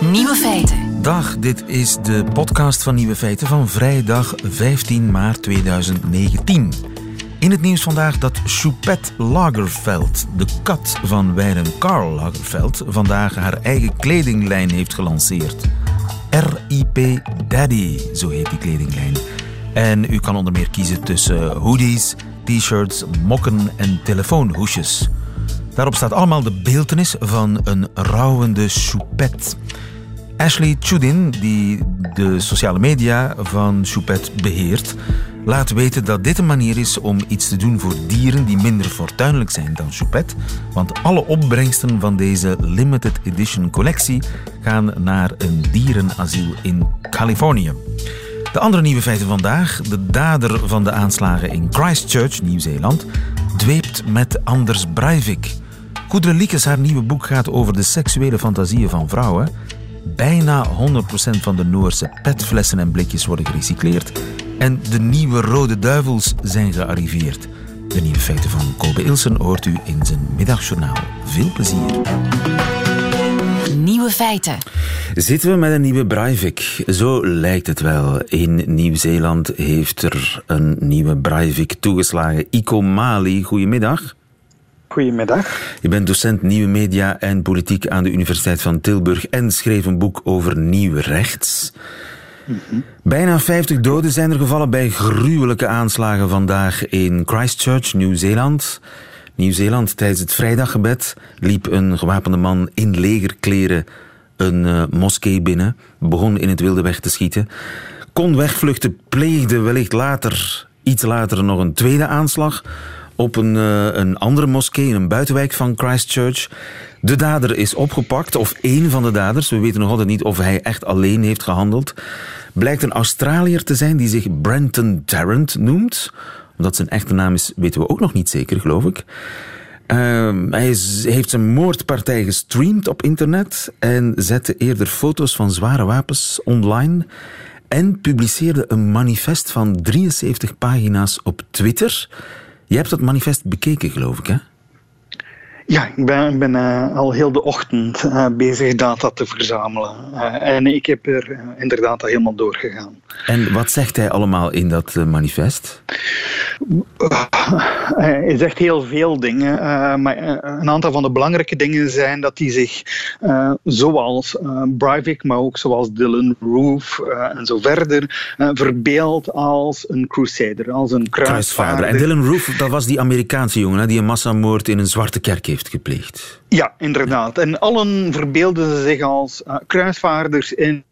Nieuwe feiten. Dag, dit is de podcast van Nieuwe Feiten van vrijdag 15 maart 2019. In het nieuws vandaag dat Choupette Lagerfeld, de kat van wijlen Karl Lagerfeld, vandaag haar eigen kledinglijn heeft gelanceerd. RIP Daddy, zo heet die kledinglijn. En u kan onder meer kiezen tussen hoodies, t-shirts, mokken en telefoonhoesjes. Daarop staat allemaal de beeltenis van een rouwende Choupette. Ashley Chudin, die de sociale media van Choupette beheert, laat weten dat dit een manier is om iets te doen voor dieren die minder fortuinlijk zijn dan Choupette. Want alle opbrengsten van deze limited edition collectie gaan naar een dierenasiel in Californië. De andere nieuwe feiten vandaag. De dader van de aanslagen in Christchurch, Nieuw-Zeeland, dweept met Anders Breivik. Gudrun Liekes, haar nieuwe boek gaat over de seksuele fantasieën van vrouwen. Bijna 100% van de Noorse petflessen en blikjes worden gerecycleerd. En de nieuwe Rode Duivels zijn gearriveerd. De nieuwe feiten van Kobe Ilsen hoort u in zijn middagjournaal. Veel plezier. Nieuwe feiten. Zitten we met een nieuwe Breivik? Zo lijkt het wel. In Nieuw-Zeeland heeft er een nieuwe Breivik toegeslagen. Iko Mali, goedemiddag. Goedemiddag. Je bent docent nieuwe media en politiek aan de Universiteit van Tilburg en schreef een boek over nieuw rechts. Bijna 50 doden zijn er gevallen bij gruwelijke aanslagen vandaag in Christchurch, Nieuw-Zeeland. Nieuw-Zeeland, tijdens het vrijdaggebed liep een gewapende man in legerkleren een uh, moskee binnen, begon in het wilde weg te schieten, kon wegvluchten, pleegde wellicht later, iets later nog een tweede aanslag op een, uh, een andere moskee in een buitenwijk van Christchurch. De dader is opgepakt, of één van de daders. We weten nog altijd niet of hij echt alleen heeft gehandeld. Blijkt een Australiër te zijn die zich Brenton Tarrant noemt. Omdat zijn echte naam is, weten we ook nog niet zeker, geloof ik. Uh, hij heeft zijn moordpartij gestreamd op internet en zette eerder foto's van zware wapens online. En publiceerde een manifest van 73 pagina's op Twitter. Je hebt dat manifest bekeken, geloof ik, hè? Ja, ik ben, ben uh, al heel de ochtend uh, bezig data te verzamelen. Uh, en ik heb er inderdaad al helemaal doorgegaan. En wat zegt hij allemaal in dat manifest? hij zegt heel veel dingen, maar een aantal van de belangrijke dingen zijn dat hij zich, zoals Breivik, maar ook zoals Dylan Roof en zo verder, verbeeldt als een crusader, als een kruisvaarder. En Dylan Roof, dat was die Amerikaanse jongen hè, die een massamoord in een zwarte kerk heeft gepleegd. Ja, inderdaad. En allen verbeelden zich als uh, kruisvaarders in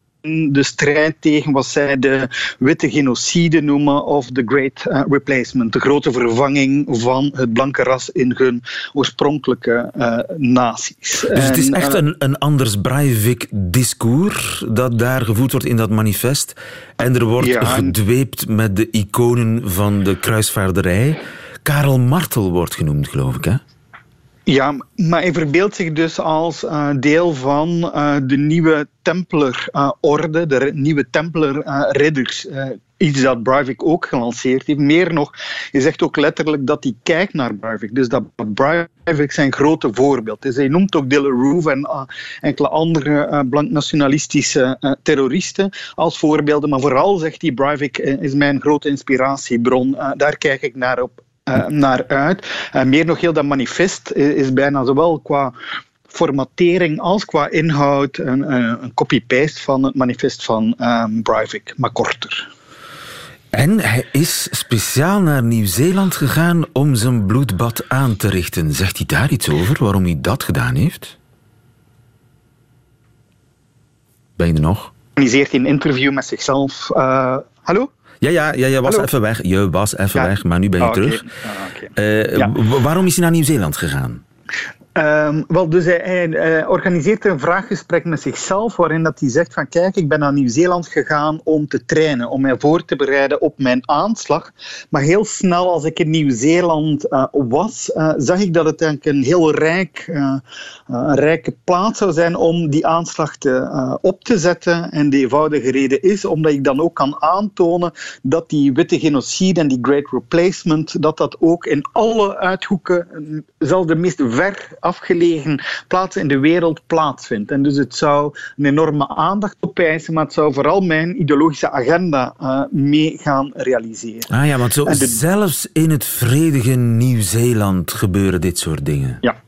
de strijd tegen wat zij de witte genocide noemen of the great uh, replacement, de grote vervanging van het blanke ras in hun oorspronkelijke uh, naties. Dus het is echt een, een anders Breivik-discours dat daar gevoerd wordt in dat manifest en er wordt ja, gedweept met de iconen van de kruisvaarderij. Karel Martel wordt genoemd, geloof ik, hè? Ja, maar hij verbeeldt zich dus als uh, deel van uh, de nieuwe Templar-orde, uh, de nieuwe Templar-ridders. iets dat Breivik ook gelanceerd heeft. Meer nog, je zegt ook letterlijk dat hij kijkt naar Breivik. Dus dat Breivik zijn grote voorbeeld is. Hij noemt ook Roof en enkele andere blank nationalistische terroristen als voorbeelden. Maar vooral zegt hij, Breivik is mijn grote inspiratiebron. daar kijk ik naar op uh, naar uit. Uh, meer nog heel dat manifest is, is bijna zowel qua formatering als qua inhoud een, een copy-paste van het manifest van um, Breivik, maar korter. En hij is speciaal naar Nieuw-Zeeland gegaan om zijn bloedbad aan te richten. Zegt hij daar iets over, waarom hij dat gedaan heeft? Ben je er nog? Organiseert hij een interview met zichzelf. Uh, hallo? Ja, ja, ja, je was Hallo. even weg. Je was even ja. weg, maar nu ben je oh, terug. Okay. Uh, ja. Waarom is hij naar Nieuw-Zeeland gegaan? Um, wel, dus hij, hij uh, organiseert een vraaggesprek met zichzelf waarin dat hij zegt van kijk, ik ben naar Nieuw-Zeeland gegaan om te trainen, om mij voor te bereiden op mijn aanslag. Maar heel snel als ik in Nieuw-Zeeland uh, was, uh, zag ik dat het eigenlijk een heel rijk, een rijke plaats zou zijn om die aanslag te, op te zetten. En de eenvoudige reden is omdat ik dan ook kan aantonen dat die witte genocide en die great replacement, dat dat ook in alle uithoeken, zelfs de meest ver afgelegen plaatsen in de wereld plaatsvindt. En dus het zou een enorme aandacht opeisen, maar het zou vooral mijn ideologische agenda uh, mee gaan realiseren. Ah ja, want zo, zelfs in het vredige Nieuw-Zeeland gebeuren dit soort dingen. Ja.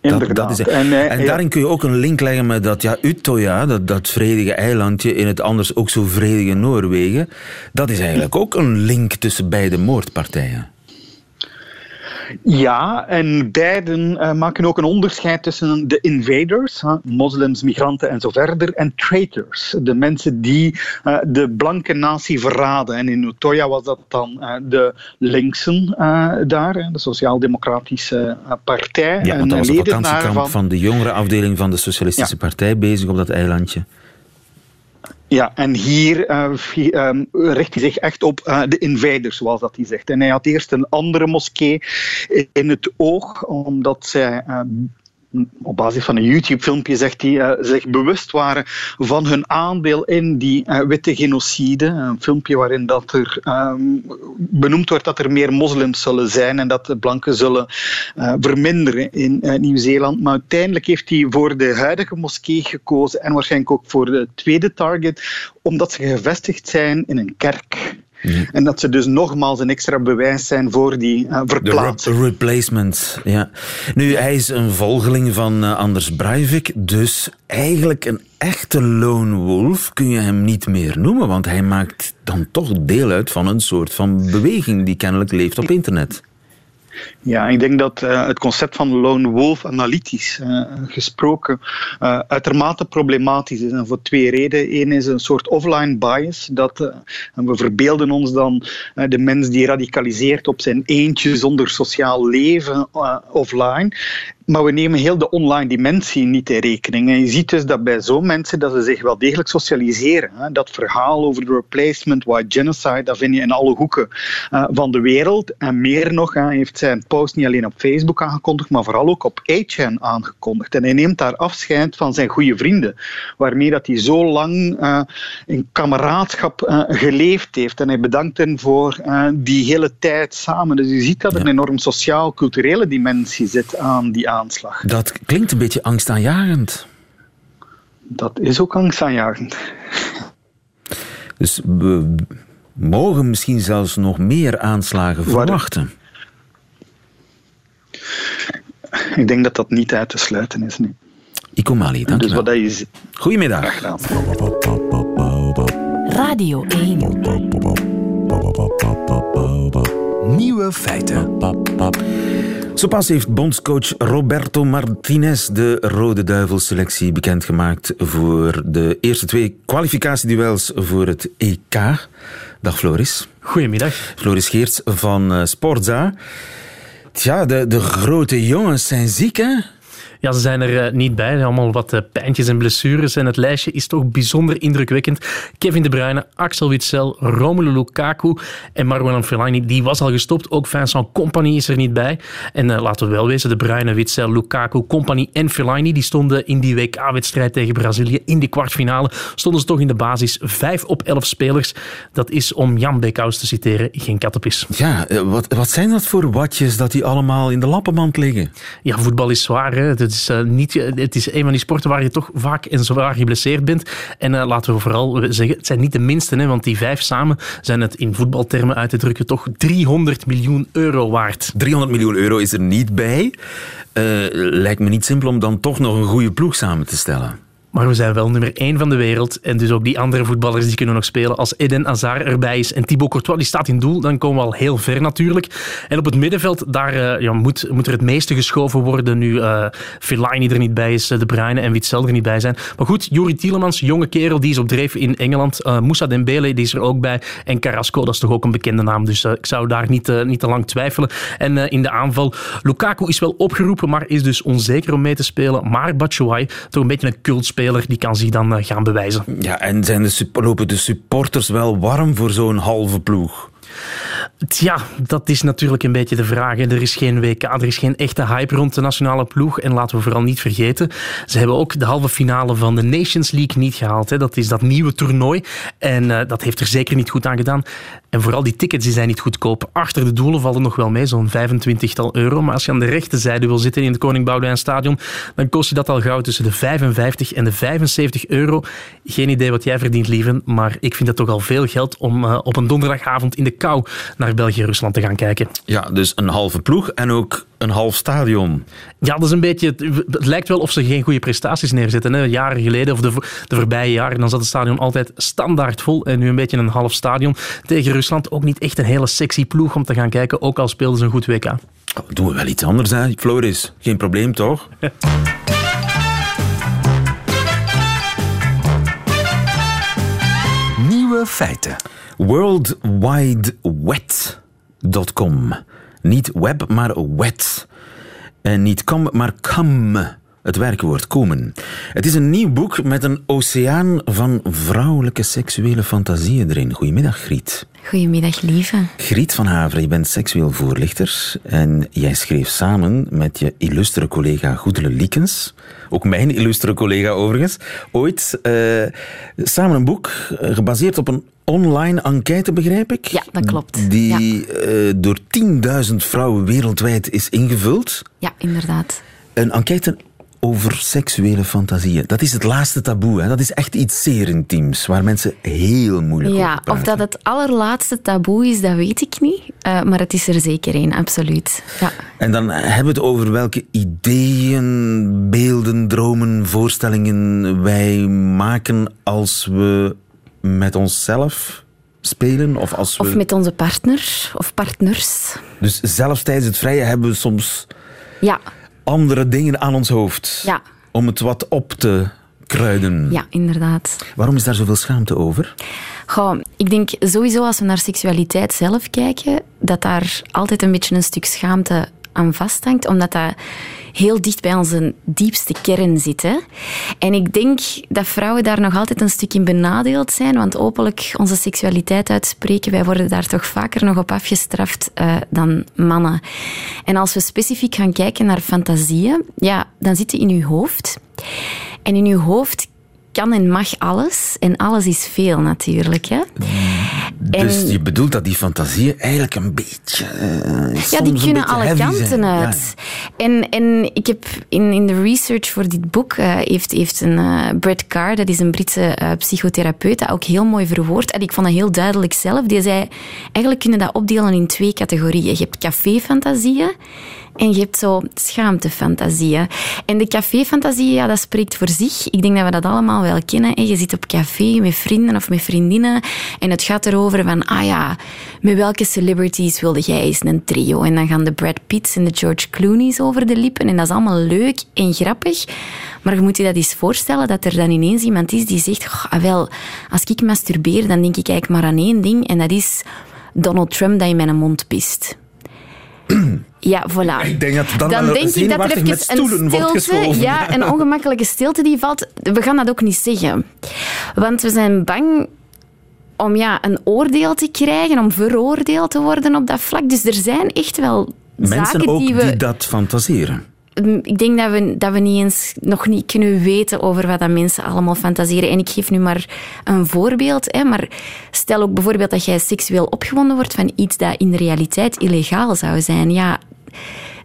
Dat, dat is, en, uh, en daarin kun je ook een link leggen met dat ja, dat, dat vredige eilandje in het anders ook zo vredige Noorwegen, dat is eigenlijk ook een link tussen beide moordpartijen. Ja, en beiden uh, maken ook een onderscheid tussen de invaders, huh, moslims, migranten en zo verder, en traitors, de mensen die uh, de blanke natie verraden. En in Utoya was dat dan uh, de linksen daar, de Sociaal-Democratische Partij. Ja, want dat was het vakantiekamp van... van de jongere afdeling van de Socialistische ja. Partij bezig op dat eilandje. Ja, en hier uh, um, richt hij zich echt op uh, de invaders, zoals dat hij zegt. En hij had eerst een andere moskee in het oog, omdat zij uh, op basis van een YouTube-filmpje zegt hij, uh, zich bewust waren van hun aandeel in die uh, witte genocide. Een filmpje waarin dat er um, benoemd wordt dat er meer moslims zullen zijn en dat de blanken zullen uh, verminderen in Nieuw-Zeeland. Maar uiteindelijk heeft hij voor de huidige moskee gekozen en waarschijnlijk ook voor de tweede target, omdat ze gevestigd zijn in een kerk. En dat ze dus nogmaals een extra bewijs zijn voor die uh, verplaatsing. De replacement, ja. Nu, hij is een volgeling van uh, Anders Breivik, dus eigenlijk een echte lone wolf kun je hem niet meer noemen, want hij maakt dan toch deel uit van een soort van beweging die kennelijk leeft op internet. Ja, ik denk dat uh, het concept van lone wolf analytisch uh, gesproken uh, uitermate problematisch is. En voor twee redenen. Eén is een soort offline bias. Dat, we verbeelden ons dan de mens die radicaliseert op zijn eentje zonder sociaal leven offline. Maar we nemen heel de online dimensie niet in rekening. En je ziet dus dat bij zo'n mensen dat ze zich wel degelijk socialiseren. Dat verhaal over de replacement, white genocide, dat vind je in alle hoeken van de wereld. En meer nog, hij heeft zijn post niet alleen op Facebook aangekondigd, maar vooral ook op 8chan aangekondigd. En hij neemt daar afscheid van zijn goede vrienden, waarmee dat hij zo lang uh, in kameraadschap uh, geleefd heeft. En hij bedankt hen voor die hele tijd samen. Dus je ziet dat er een enorm sociaal-culturele dimensie zit aan die aanslag. Dat klinkt een beetje angstaanjagend. Dat is ook angstaanjagend. Dus we mogen misschien zelfs nog meer aanslagen verwachten. Ik denk dat dat niet uit te sluiten is nu. Iko Mali, dank dus je wat je Goedemiddag. Radio 1. Nieuwe feiten. Zo pas heeft bondscoach Roberto Martinez de Rode Duivelselectie bekendgemaakt voor de eerste twee kwalificatieduels voor het EK. Dag Floris. Goedemiddag. Floris Geerts van Sportza. Tja, de, de grote jongens zijn ziek, hè? Ja, ze zijn er eh, niet bij. Allemaal wat uh, pijntjes en blessures. En het lijstje is toch bijzonder indrukwekkend. Kevin De Bruyne, Axel Witsel, Romelu Lukaku en Marwan Fellaini. Die was al gestopt. Ook Vincent Company is er niet bij. En uh, laten we wel wezen, De Bruyne, Witsel, Lukaku, Company en Fellaini die stonden in die WK-wedstrijd tegen Brazilië in de kwartfinale. Stonden ze toch in de basis 5 op 11 spelers. Dat is, om Jan Beekhuis te citeren, geen kattenpis. Ja, wat, wat zijn dat voor watjes dat die allemaal in de lappenmand liggen? Ja, voetbal is zwaar. Hè? Het is, uh, niet, het is een van die sporten waar je toch vaak en zwaar geblesseerd bent. En uh, laten we vooral zeggen, het zijn niet de minste, hè, want die vijf samen zijn het in voetbaltermen uit te drukken toch 300 miljoen euro waard. 300 miljoen euro is er niet bij. Uh, lijkt me niet simpel om dan toch nog een goede ploeg samen te stellen. Maar we zijn wel nummer één van de wereld. En dus ook die andere voetballers die kunnen nog spelen. Als Eden Hazard erbij is en Thibaut Courtois die staat in doel, dan komen we al heel ver natuurlijk. En op het middenveld, daar uh, ja, moet, moet er het meeste geschoven worden. Nu uh, Fellaini er niet bij is, De Bruyne en Witzel er niet bij zijn. Maar goed, Juri Tielemans, jonge kerel, die is op dreef in Engeland. Moussa Dembele, die is er ook bij. En Carrasco, dat is toch ook een bekende naam. Dus ik zou daar niet, niet te lang twijfelen. En in de aanval, Lukaku is wel opgeroepen, maar is dus onzeker om mee te spelen. Maar Batshuayi, toch een beetje een cultspeler die kan zich dan gaan bewijzen. Ja, en zijn de, lopen de supporters wel warm voor zo'n halve ploeg? Ja, dat is natuurlijk een beetje de vraag. Er is geen WK, er is geen echte hype rond de nationale ploeg. En laten we vooral niet vergeten, ze hebben ook de halve finale van de Nations League niet gehaald. Hè. Dat is dat nieuwe toernooi. En uh, dat heeft er zeker niet goed aan gedaan. En vooral die tickets die zijn niet goedkoop. Achter de doelen vallen nog wel mee, zo'n 25-tal euro. Maar als je aan de rechterzijde wil zitten in het Koning Boudewijn Stadion, dan kost je dat al gauw tussen de 55 en de 75 euro. Geen idee wat jij verdient, lieve, maar ik vind dat toch al veel geld om uh, op een donderdagavond in de kou naar België-Rusland te gaan kijken. Ja, dus een halve ploeg en ook een half stadion. Ja, dat is een beetje... Het lijkt wel of ze geen goede prestaties neerzetten. Hè. Jaren geleden, of de, de voorbije jaren, dan zat het stadion altijd standaard vol. En nu een beetje een half stadion. Tegen Rusland ook niet echt een hele sexy ploeg om te gaan kijken, ook al speelden ze een goed WK. Oh, doen we wel iets anders, hè, Floris? Geen probleem, toch? Nieuwe feiten. Worldwidewet.com. Niet web, maar wet. En niet com, maar come. Het werkwoord komen. Het is een nieuw boek met een oceaan van vrouwelijke seksuele fantasieën erin. Goedemiddag, Griet. Goedemiddag, lieve. Griet van Haveren, je bent seksueel voorlichter en jij schreef samen met je illustere collega Goedele Liekens, ook mijn illustere collega overigens, ooit uh, samen een boek uh, gebaseerd op een online enquête, begrijp ik? Ja, dat klopt. Die ja. uh, door 10.000 vrouwen wereldwijd is ingevuld. Ja, inderdaad. Een enquête over seksuele fantasieën. Dat is het laatste taboe. Hè? Dat is echt iets zeer intiems, waar mensen heel moeilijk ja, over praten. Of dat het allerlaatste taboe is, dat weet ik niet. Uh, maar het is er zeker één, absoluut. Ja. En dan hebben we het over welke ideeën, beelden, dromen, voorstellingen wij maken als we met onszelf spelen. Of, als we... of met onze partner of partners. Dus zelfs tijdens het vrije hebben we soms... Ja andere dingen aan ons hoofd. Ja. Om het wat op te kruiden. Ja, inderdaad. Waarom is daar zoveel schaamte over? Goh, ik denk sowieso als we naar seksualiteit zelf kijken, dat daar altijd een beetje een stuk schaamte aan vasthangt, omdat dat heel dicht bij onze diepste kern zit. Hè? En ik denk dat vrouwen daar nog altijd een stuk in benadeeld zijn, want openlijk onze seksualiteit uitspreken, wij worden daar toch vaker nog op afgestraft uh, dan mannen. En als we specifiek gaan kijken naar fantasieën, ja, dan zit die in uw hoofd. En in uw hoofd kan en mag alles. En alles is veel natuurlijk. Hè? Dus en, je bedoelt dat die fantasieën eigenlijk een beetje. Uh, ja, die kunnen alle kanten uit. Ja. En, en ik heb in, in de research voor dit boek uh, heeft, heeft een uh, Brett Carr, dat is een Britse psychotherapeut, dat ook heel mooi verwoord. En ik vond dat heel duidelijk zelf. Die zei: eigenlijk kunnen dat opdelen in twee categorieën. Je hebt café-fantasieën en je hebt zo schaamtefantasieën. En de café-fantasieën, ja, dat spreekt voor zich. Ik denk dat we dat allemaal wel kennen. Je zit op café met vrienden of met vriendinnen en het gaat erover van, ah ja, met welke celebrities wilde jij eens een trio? En dan gaan de Brad Pitts en de George Clooney's over de lippen en dat is allemaal leuk en grappig. Maar je moet je dat eens voorstellen dat er dan ineens iemand is die zegt, oh, wel, als ik masturbeer, dan denk ik eigenlijk maar aan één ding en dat is Donald Trump dat in mijn mond pist. Ja, voilà. Ik denk dat dan, dan denk ik dat er even met een stilte, ja, een ongemakkelijke stilte die valt. We gaan dat ook niet zeggen. Want we zijn bang om ja, een oordeel te krijgen, om veroordeeld te worden op dat vlak. Dus er zijn echt wel Mensen zaken ook die we... die dat fantaseren. Ik denk dat we, dat we niet eens, nog niet kunnen weten over wat dat mensen allemaal fantaseren. En ik geef nu maar een voorbeeld. Hè, maar stel ook bijvoorbeeld dat jij seksueel opgewonden wordt van iets dat in de realiteit illegaal zou zijn. Ja,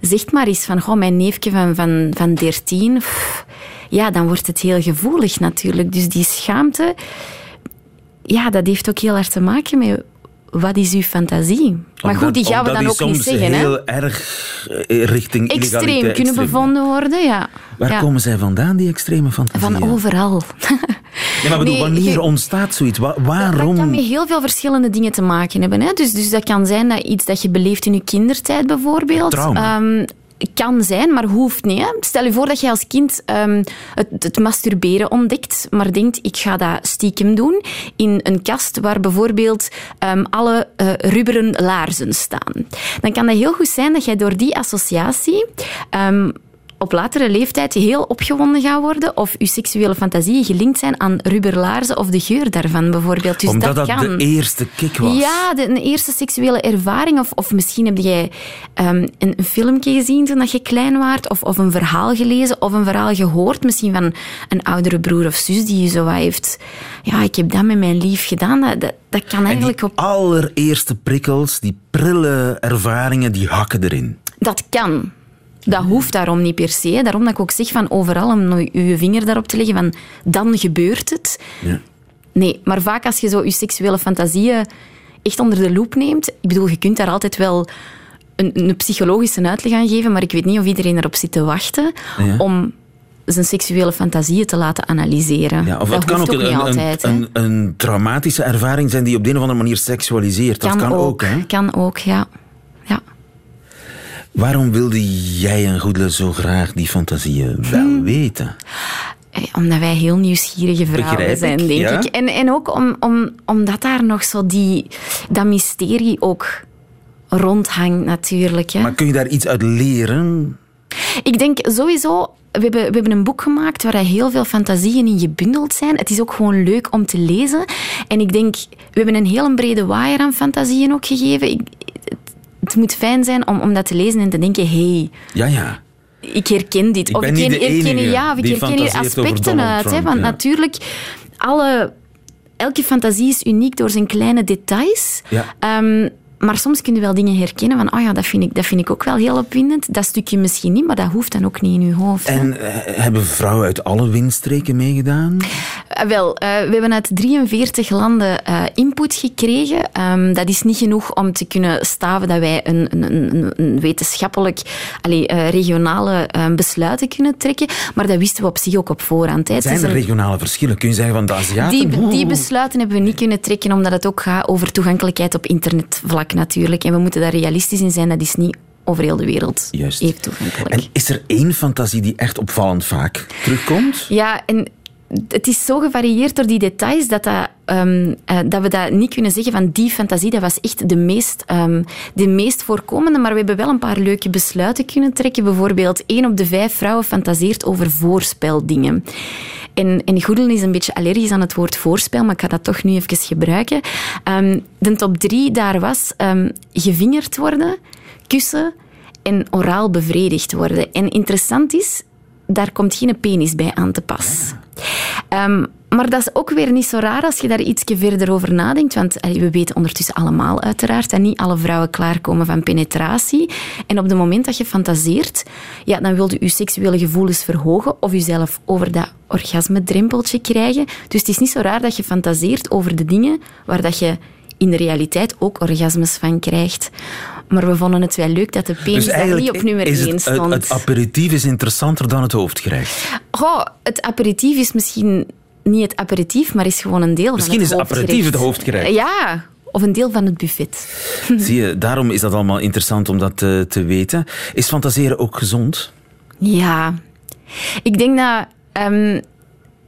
zeg maar eens van, goh, mijn neefje van, van, van 13... Pff, ja, dan wordt het heel gevoelig natuurlijk. Dus die schaamte, ja, dat heeft ook heel hard te maken met wat is uw fantasie? Maar goed, die gaan we dan ook niet zeggen. Hè? heel erg richting Extreem kunnen bevonden worden, ja. Waar ja. komen zij vandaan, die extreme fantasieën? Van overal. Ja, maar bedoel, Nee, wanneer ontstaat zoiets? Wa- Dat waarom? kan met heel veel verschillende dingen te maken hebben. Hè? Dus, dus dat kan zijn dat iets dat je beleeft in je kindertijd bijvoorbeeld. Trauma. ehm, kan zijn, maar hoeft niet. Hè? Stel je voor dat je als kind ehm, het, het masturberen ontdekt, maar denkt, ik ga dat stiekem doen in een kast waar bijvoorbeeld ehm, alle eh, rubberen laarzen staan. Dan kan het heel goed zijn dat jij door die associatie ehm, op latere leeftijd heel opgewonden gaan worden of je seksuele fantasieën gelinkt zijn aan rubberlaarzen of de geur daarvan bijvoorbeeld. Dus Omdat dat, dat de eerste kick was. Ja, de, een eerste seksuele ervaring. Of, of misschien heb jij ehm, een, filmpje gezien toen dat je klein was, of, of een verhaal gelezen, of een verhaal gehoord, misschien van een oudere broer of zus die je zo heeft... Ja, ik heb dat met mijn lief gedaan. Dat, dat, dat kan En eigenlijk die op... allereerste prikkels, die prille ervaringen, die hakken erin. Dat kan. Dat hoeft daarom niet per se. Daarom dat ik ook zeg van overal om je vinger daarop te leggen van dan gebeurt het. Ja. Nee, maar vaak als je zo je seksuele fantasieën echt onder de loep neemt... Ik bedoel, je kunt daar altijd wel een, een psychologische uitleg aan geven, maar ik weet niet of iedereen erop zit te wachten Ja. om zijn seksuele fantasieën te laten analyseren. Ja, of dat het kan ook ook een, altijd. een, een traumatische ervaring zijn die op de een of andere manier seksualiseert. Dat kan, ook, hè? Kan ook, ja. Waarom wilde jij en Goedele zo graag die fantasieën wel Hmm. weten? Eh, Omdat wij heel nieuwsgierige vrouwen zijn, denk ja. ik. En, en ook om, om, omdat daar nog zo die, dat mysterie ook rondhangt, natuurlijk. Hè. Maar kun je daar iets uit leren? Ik denk sowieso... We hebben, we hebben een boek gemaakt waar heel veel fantasieën in gebundeld zijn. Het is ook gewoon leuk om te lezen. En ik denk... We hebben een hele brede waaier aan fantasieën ook gegeven. Ik, het, moet fijn zijn om, om dat te lezen en te denken... hey, Ja, ja. ik herken dit. Ik of ben ik herken, ja, of ik herken hier aspecten uit. hè, want ja. natuurlijk, alle, elke fantasie is uniek door zijn kleine details. Ja. Ehm, maar soms kun je wel dingen herkennen van, oh ja, dat vind, ik, dat vind ik ook wel heel opwindend. Dat stukje misschien niet, maar dat hoeft dan ook niet in je hoofd. En eh, hebben vrouwen uit alle windstreken meegedaan? Eh, wel, eh, we hebben uit 43 landen input gekregen. Ehm, dat is niet genoeg om te kunnen staven dat wij een, een, een, een wetenschappelijk, allee, regionale eh, besluiten kunnen trekken. Maar dat wisten we op zich ook op voorhand. hè. Zijn er een- regionale verschillen? Kun je zeggen van de Aziaten? die, die besluiten hebben we niet kunnen trekken, omdat het ook gaat over toegankelijkheid op internetvlak natuurlijk. En we moeten daar realistisch in zijn. Dat is niet over heel de wereld Juist. even toegankelijk. En is er één fantasie die echt opvallend vaak terugkomt? Ja, en het is zo gevarieerd door die details dat, dat, ehm, eh, dat we dat niet kunnen zeggen van die fantasie, dat was echt de meest, ehm, de meest voorkomende. Maar we hebben wel een paar leuke besluiten kunnen trekken. Bijvoorbeeld, één op de vijf vrouwen fantaseert over voorspeldingen. En, en is een beetje allergisch aan het woord voorspel, maar ik ga dat toch nu even gebruiken. Ehm, de top drie daar was ehm, gevingerd worden, kussen en oraal bevredigd worden. En interessant is, daar komt geen penis bij aan te pas. Ehm, maar dat is ook weer niet zo raar als je daar iets verder over nadenkt. Want we weten ondertussen allemaal uiteraard dat niet alle vrouwen klaarkomen van penetratie. En op het moment dat je fantaseert, ja, dan wil je je seksuele gevoelens verhogen of jezelf over dat orgasme-drempeltje krijgen. Dus het is niet zo raar dat je fantaseert over de dingen waar dat je in de realiteit ook orgasmes van krijgt. Maar we vonden het wel leuk dat de penis daar niet op nummer Dus is 1 het, het, stond. het aperitief is interessanter dan het hoofdgerecht. Goh, het aperitief is misschien niet het aperitief, maar is gewoon een deel Misschien van is het het aperitief het hoofdgerecht. Ja, of een deel van het buffet. Zie je, daarom is dat allemaal interessant om dat te, te weten. Is fantaseren ook gezond? Ja, ik denk dat ehm,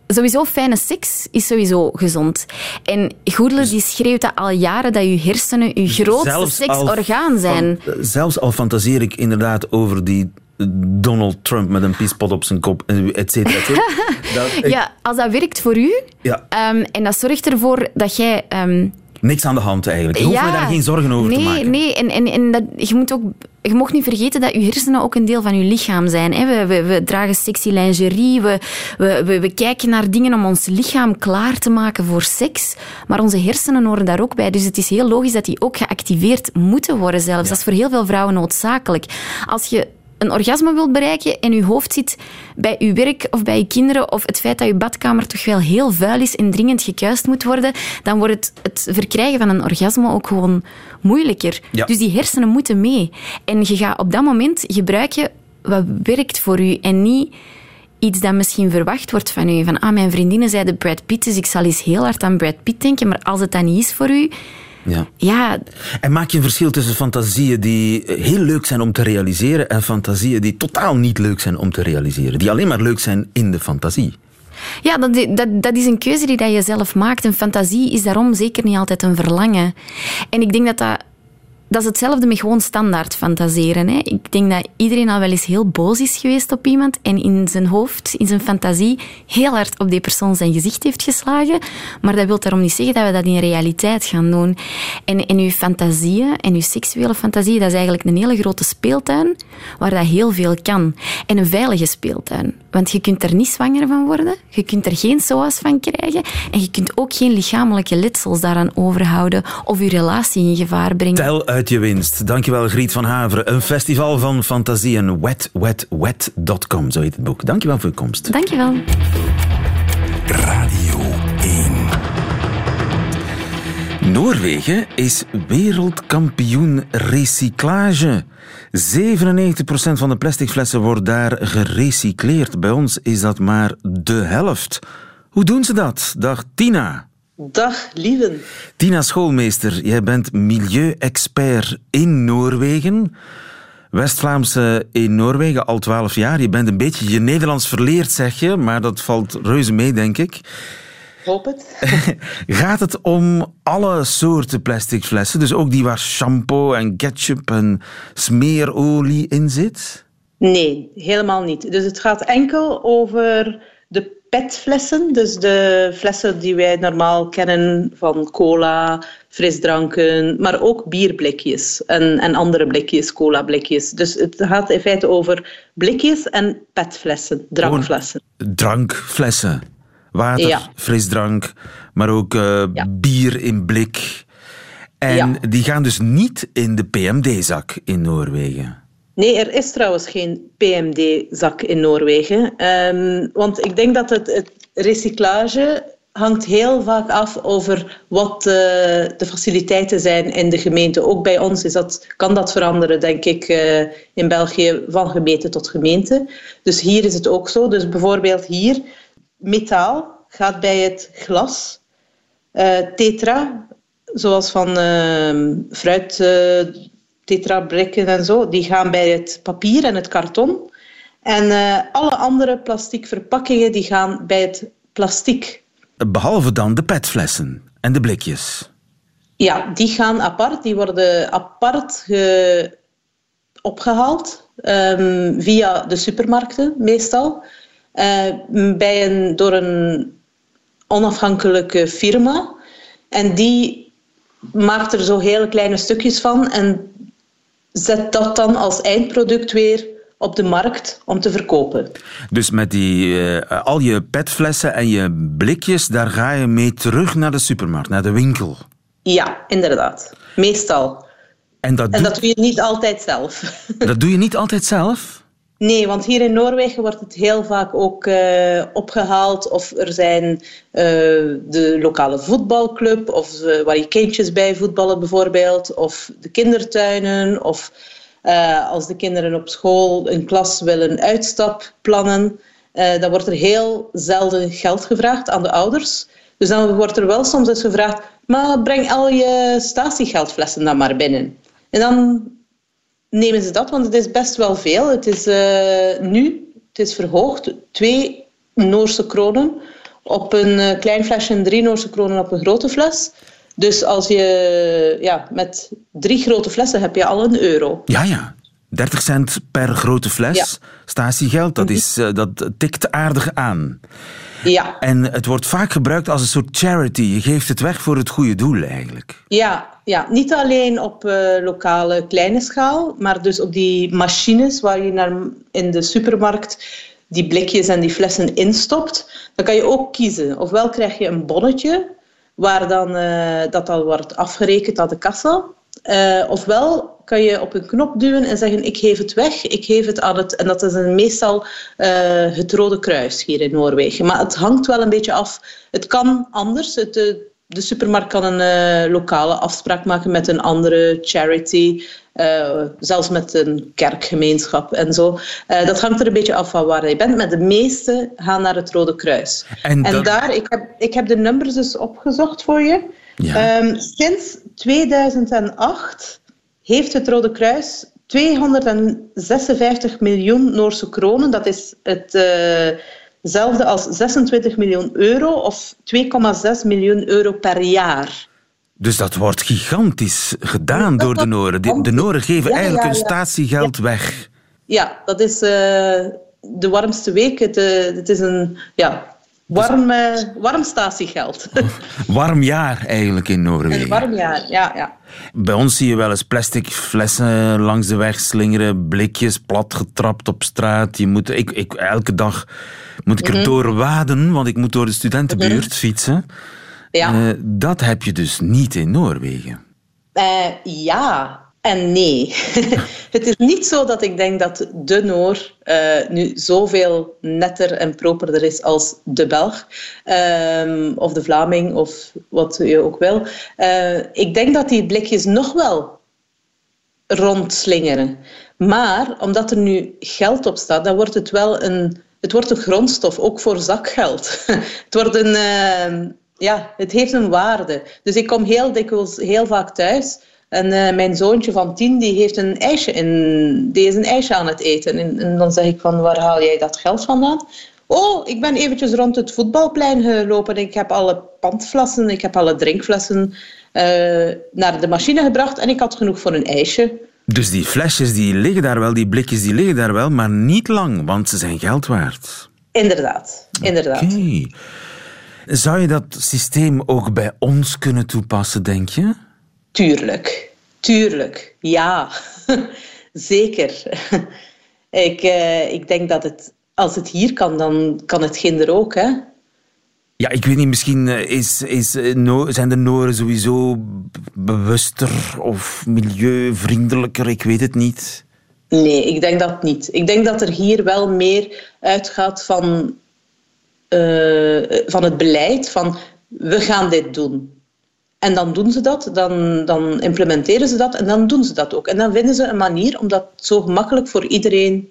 sowieso fijne seks is sowieso gezond. En Goedele die schreeuwt dat al jaren dat je hersenen je grootste Zelfs al seksorgaan zijn. van- zelfs al fantaseer ik inderdaad over die Donald Trump met een piespot op zijn kop, et cetera. et cetera. Dat ik- Ja, als dat werkt voor u ja, ehm, en dat zorgt ervoor dat jij ehm, niks aan de hand eigenlijk. Je hoeft me daar geen zorgen over nee, te maken. Nee, en, en, en dat, je, moet ook, je mag niet vergeten dat je hersenen ook een deel van je lichaam zijn. Hè. We, we, we dragen sexy lingerie, we, we, we, we kijken naar dingen om ons lichaam klaar te maken voor seks. Maar onze hersenen horen daar ook bij. Dus het is heel logisch dat die ook geactiveerd moeten worden zelfs. Dat is voor heel veel vrouwen noodzakelijk. Als je een orgasme wilt bereiken en je hoofd zit bij je werk of bij je kinderen of het feit dat je badkamer toch wel heel vuil is en dringend gekuist moet worden, dan wordt het, het verkrijgen van een orgasme ook gewoon moeilijker. Ja. Dus die hersenen moeten mee. En je gaat op dat moment gebruiken wat werkt voor u en niet iets dat misschien verwacht wordt van u. Van, ah, mijn vriendinnen zeiden Brad Pitt, dus ik zal eens heel hard aan Brad Pitt denken, maar als het dan niet is voor u, Ja. ja, En maak je een verschil tussen fantasieën die heel leuk zijn om te realiseren en fantasieën die totaal niet leuk zijn om te realiseren? Die alleen maar leuk zijn in de fantasie. Ja, dat, dat, dat is een keuze die dat je zelf maakt. Een fantasie is daarom zeker niet altijd een verlangen. En ik denk dat dat, dat is hetzelfde met gewoon standaard fantaseren. Hè. Ik denk dat iedereen al wel eens heel boos is geweest op iemand en in zijn hoofd, in zijn fantasie, heel hard op die persoon zijn gezicht heeft geslagen. Maar dat wil daarom niet zeggen dat we dat in realiteit gaan doen. En, en uw fantasieën en uw seksuele fantasie, dat is eigenlijk een hele grote speeltuin waar dat heel veel kan. En een veilige speeltuin. Want je kunt er niet zwanger van worden, je kunt er geen SOA's van krijgen en je kunt ook geen lichamelijke letsels daaraan overhouden of je relatie in gevaar brengen. Tel uit je winst. Dankjewel Griet van Haveren. Een festival van fantasieën. Wetwetwet.com, zo heet het boek. Dankjewel voor je komst. Dankjewel. Radio 1. Noorwegen is wereldkampioen recyclage. 97% van de plastic flessen wordt daar gerecycleerd. Bij ons is dat maar de helft. Hoe doen ze dat? Dag Tina. Dag, lieven. Tina Schoolmeester, jij bent milieu-expert in Noorwegen. West-Vlaamse in Noorwegen al twaalf jaar. Je bent een beetje je Nederlands verleerd, zeg je, maar dat valt reuze mee, denk ik. Hoop het. Gaat het om alle soorten plastic flessen? Dus ook die waar shampoo en ketchup en smeerolie in zit? Nee, helemaal niet. Dus het gaat enkel over de petflessen. Dus de flessen die wij normaal kennen van cola, frisdranken, maar ook bierblikjes en, en andere blikjes, cola-blikjes. Dus het gaat in feite over blikjes en petflessen, drankflessen. Gewoon drankflessen. Water, Ja. frisdrank, maar ook eh, Ja. bier in blik. En Ja. die gaan dus niet in de PMD-zak in Noorwegen. Nee, er is trouwens geen PMD-zak in Noorwegen. Ehm, want ik denk dat het, het recyclage hangt heel vaak af over wat eh, de faciliteiten zijn in de gemeente. Ook bij ons is dat, kan dat veranderen, denk ik, eh, in België van gemeente tot gemeente. Dus hier is het ook zo. Dus bijvoorbeeld hier, metaal gaat bij het glas. Eh, tetra, zoals van ehm, fruit, tetrabrikken en zo, die gaan bij het papier en het karton. En eh, alle andere plastic verpakkingen die gaan bij het plastic. Behalve dan de petflessen en de blikjes. Ja, die gaan apart. Die worden apart ge- opgehaald ehm, via de supermarkten meestal. Eh, bij een, door een onafhankelijke firma. En die maakt er zo hele kleine stukjes van en zet dat dan als eindproduct weer op de markt om te verkopen. Dus met die, eh, al je petflessen en je blikjes, daar ga je mee terug naar de supermarkt, naar de winkel. Ja, inderdaad. Meestal. En dat, En dat doe je niet altijd zelf. dat doe je niet altijd zelf? Nee, want hier in Noorwegen wordt het heel vaak ook eh, opgehaald. Of er zijn eh, de lokale voetbalclub, of eh, waar je kindjes bij voetballen bijvoorbeeld. Of de kindertuinen, of als de kinderen op school een klas willen uitstap plannen. eh, dan wordt er heel zelden geld gevraagd aan de ouders. Dus dan wordt er wel soms eens gevraagd, maar breng al je statiegeldflessen dan maar binnen. En dan nemen ze dat, want het is best wel veel. Het is eh, nu, het is verhoogd, twee Noorse kronen op een eh, klein flesje en drie Noorse kronen op een grote fles. Dus als je ja, met drie grote flessen heb je al een euro. Ja, ja. 30 cent per grote fles. Ja. Statiegeld, dat, is, eh, dat tikt aardig aan. Ja, En het wordt vaak gebruikt als een soort charity. Je geeft het weg voor het goede doel, eigenlijk. ja, ja. niet alleen op eh, lokale kleine schaal, maar dus op die machines waar je naar, in de supermarkt die blikjes en die flessen instopt. Dan kan je ook kiezen. Ofwel krijg je een bonnetje waar dan, eh, dat al wordt afgerekend aan de kassa. Eh, ofwel kan je op een knop duwen en zeggen ik geef het weg, ik geef het aan het... En dat is een, meestal eh, het Rode Kruis hier in Noorwegen. Maar het hangt wel een beetje af. Het kan anders. Het, eh, de supermarkt kan een eh, lokale afspraak maken met een andere charity. zelfs met een kerkgemeenschap en zo. Dat hangt er een beetje af van waar je bent. Maar de meeste gaan naar het Rode Kruis. En daar, ik heb, ik heb de nummers dus opgezocht voor je. Ja. Ehm, sinds 2008 heeft het Rode Kruis 256 miljoen Noorse kronen. Dat is hetzelfde als 26 miljoen euro of 2,6 miljoen euro per jaar Dus dat wordt gigantisch gedaan door de Noren. De, de Noren geven Ja, eigenlijk ja, hun statiegeld weg. Ja, dat is eh, de warmste week. Het, eh, het is een ja, warm, eh, warm statiegeld. Warm jaar eigenlijk in een Noorwegen. warm jaar, ja. ja. Bij ons zie je wel eens plastic flessen langs de weg slingeren, blikjes platgetrapt op straat. Je moet, ik, ik, elke dag moet ik er door waden, want ik moet door de studentenbuurt fietsen. ja. Eh, dat heb je dus niet in Noorwegen. Eh, ja en nee. het is niet zo dat ik denk dat de Noor eh, nu zoveel netter en properder is als de Belg. ehm, of de Vlaming, of wat je ook wil. Eh, ik denk dat die blikjes nog wel rondslingeren. Maar omdat er nu geld op staat, dan wordt het wel een... Het wordt een grondstof, ook voor zakgeld. het wordt een... eh, ja, het heeft een waarde. Dus ik kom heel dikwijls, heel vaak thuis... En eh, mijn zoontje van tien, die heeft een ijsje in, die is een ijsje aan het eten. En, en dan zeg ik van, waar haal jij dat geld vandaan? Oh, ik ben eventjes rond het voetbalplein gelopen. Ik heb alle pandflessen, ik heb alle drinkflessen eh, naar de machine gebracht. En ik had genoeg voor een ijsje. Dus die flesjes die liggen daar wel, die blikjes die liggen daar wel, maar niet lang, want ze zijn geld waard. Inderdaad, inderdaad. Oké. Zou je dat systeem ook bij ons kunnen toepassen, denk je? Tuurlijk, tuurlijk, ja, zeker. ik, eh, ik denk dat het, als het hier kan, dan kan het ginder ook, hè. Ja, ik weet niet, misschien eh, is, is, eh, No- zijn de Noren sowieso bewuster of milieuvriendelijker, ik weet het niet. Nee, ik denk dat niet. Ik denk dat er hier wel meer uitgaat van, van het beleid, van we gaan dit doen. En dan doen ze dat, dan, dan implementeren ze dat en dan doen ze dat ook. En dan vinden ze een manier om dat zo gemakkelijk voor iedereen,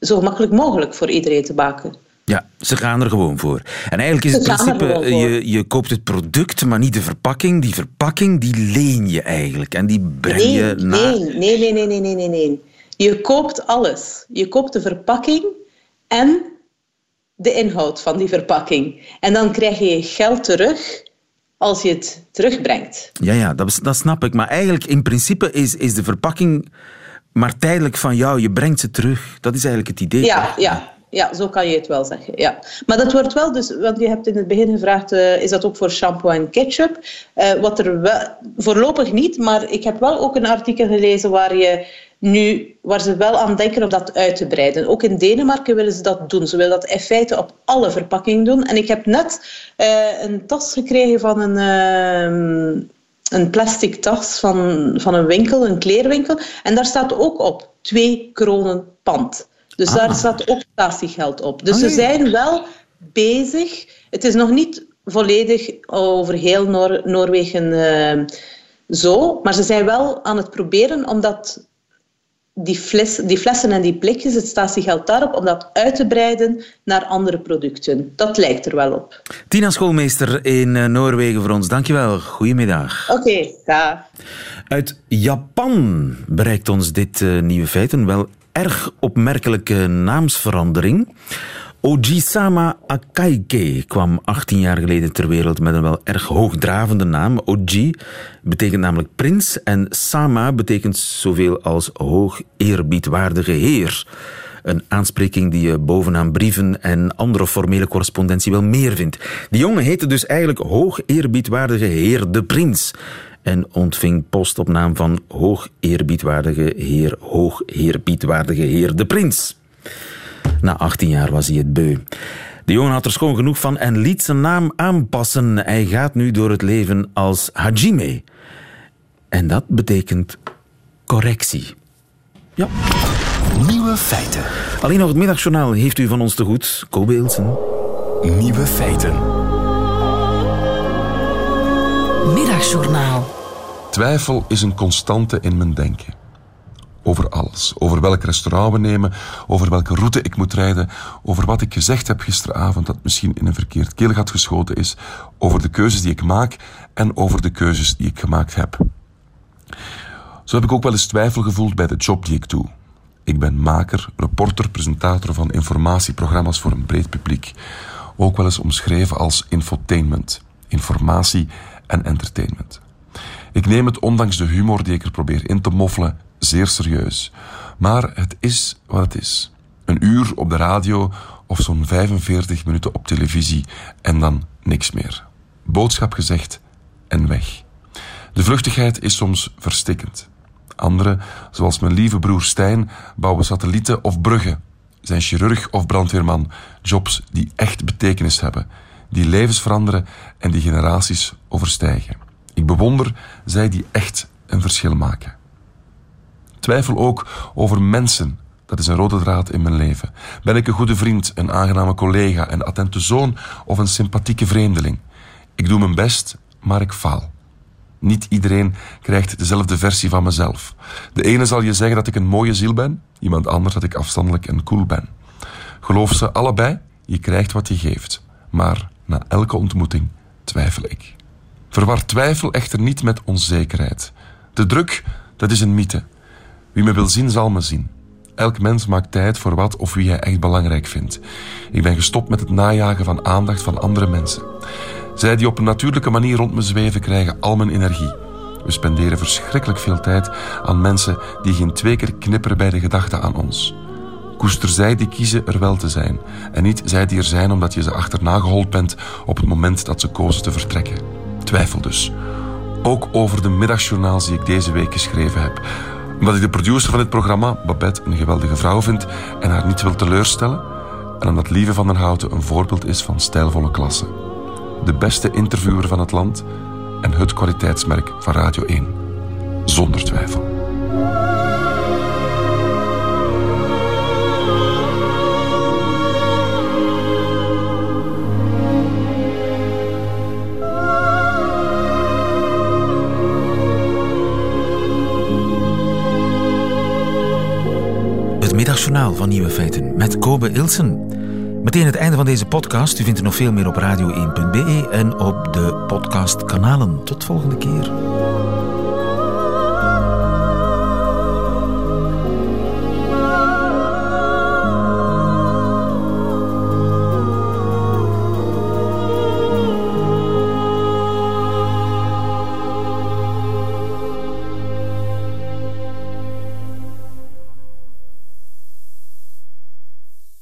zo gemakkelijk mogelijk voor iedereen te maken. Ja, ze gaan er gewoon voor. En eigenlijk is het principe, voor. je, je koopt het product, maar niet de verpakking. Die verpakking, die leen je eigenlijk. En die breng Nee, je naar... nee, nee, nee, nee, nee, nee, nee. Je koopt alles. Je koopt de verpakking en de inhoud van die verpakking. En dan krijg je geld terug als je het terugbrengt. Ja, ja, dat, is- dat snap ik. Maar eigenlijk, in principe, is, is de verpakking maar tijdelijk van jou. Je brengt ze terug. Dat is eigenlijk het idee. Ja, ja, ja, zo kan je het wel zeggen. Ja. Maar dat wordt wel dus, want je hebt in het begin gevraagd, eh, is dat ook voor shampoo en ketchup? Eh, wat er wel, voorlopig niet, maar ik heb wel ook een artikel gelezen waar je nu, waar ze wel aan denken om dat uit te breiden. Ook in Denemarken willen ze dat doen. Ze willen dat in feite op alle verpakkingen doen. En ik heb net eh, een tas gekregen van een. ehm, een plastic tas van, van een winkel, een kleerwinkel. En daar staat ook op twee kronen pand. Dus daar staat ook statiegeld op. Dus Ah, ze zijn wel bezig. Het is nog niet volledig over heel Noor- Noorwegen eh, zo, maar ze zijn wel aan het proberen om dat, die, fles, die flessen en die blikjes, het statiegeld daarop, om dat uit te breiden naar andere producten. Dat lijkt er wel op. Tina Schoolmeester in eh, Noorwegen voor ons. Dankjewel. Goedemiddag. Oké, dag. Uit Japan bereikt ons dit eh, nieuwe feit een wel erg opmerkelijke naamsverandering. Ojisama Akaike kwam 18 jaar geleden ter wereld met een wel erg hoogdravende naam. Oji betekent namelijk prins en Sama betekent zoveel als hoog eerbiedwaardige heer. Een aanspreking die je bovenaan brieven en andere formele correspondentie wel meer vindt. Die jongen heette dus eigenlijk hoog eerbiedwaardige heer de prins en ontving post op naam van hoog eerbiedwaardige heer, hoog eerbiedwaardige heer de prins. Na 18 jaar was hij het beu. De jongen had er schoon genoeg van en liet zijn naam aanpassen. Hij gaat nu door het leven als Hajime. En dat betekent correctie. Ja. Nieuwe feiten. Alleen nog het middagjournaal heeft u van ons te goed. Kobe Ilsen. Nieuwe feiten. Middagjournaal. Twijfel is een constante in mijn denken. Over alles. Over welk restaurant we nemen, over welke route ik moet rijden, over wat ik gezegd heb gisteravond dat misschien in een verkeerd keelgat geschoten is, over de keuzes die ik maak en over de keuzes die ik gemaakt heb. Zo heb ik ook wel eens twijfel gevoeld bij de job die ik doe. Ik ben maker, reporter, presentator van informatieprogramma's voor een breed publiek. Ook wel eens omschreven als infotainment, informatie en entertainment. Ik neem het ondanks de humor die ik er probeer in te moffelen zeer serieus. Maar het is wat het is. Een uur op de radio of zo'n 45 minuten op televisie en dan niks meer. Boodschap gezegd en weg. De vluchtigheid is soms verstikkend. Anderen, zoals mijn lieve broer Stijn, bouwen satellieten of bruggen. Zijn chirurg of brandweerman. Jobs die echt betekenis hebben, die levens veranderen en die generaties overstijgen. Ik bewonder zij die echt een verschil maken. Twijfel ook over mensen. Dat is een rode draad in mijn leven. Ben ik een goede vriend, een aangename collega, een attente zoon of een sympathieke vreemdeling? Ik doe mijn best, maar ik faal. Niet iedereen krijgt dezelfde versie van mezelf. De ene zal je zeggen dat ik een mooie ziel ben, iemand anders dat ik afstandelijk en cool ben. Geloof ze allebei, je krijgt wat je geeft. Maar na elke ontmoeting twijfel ik. Verwar twijfel echter niet met onzekerheid. De druk, dat is een mythe. Wie me wil zien, zal me zien. Elk mens maakt tijd voor wat of wie hij echt belangrijk vindt. Ik ben gestopt met het najagen van aandacht van andere mensen. Zij die op een natuurlijke manier rond me zweven, krijgen al mijn energie. We spenderen verschrikkelijk veel tijd aan mensen die geen twee keer knipperen bij de gedachte aan ons. Koester zij die kiezen er wel te zijn, en niet zij die er zijn omdat je ze achterna gehold bent op het moment dat ze kozen te vertrekken. Twijfel dus. Ook over de middagjournaals die ik deze week geschreven heb. Omdat ik de producer van dit programma, Babette, een geweldige vrouw vind en haar niet wil teleurstellen. En omdat Lieve van den Houten een voorbeeld is van stijlvolle klasse. De beste interviewer van het land en het kwaliteitsmerk van Radio 1. Zonder twijfel. Middagjournaal van Nieuwe Feiten met Kobe Ilsen. Meteen het einde van deze podcast. U vindt er nog veel meer op radio1.be en op de podcastkanalen. Tot volgende keer.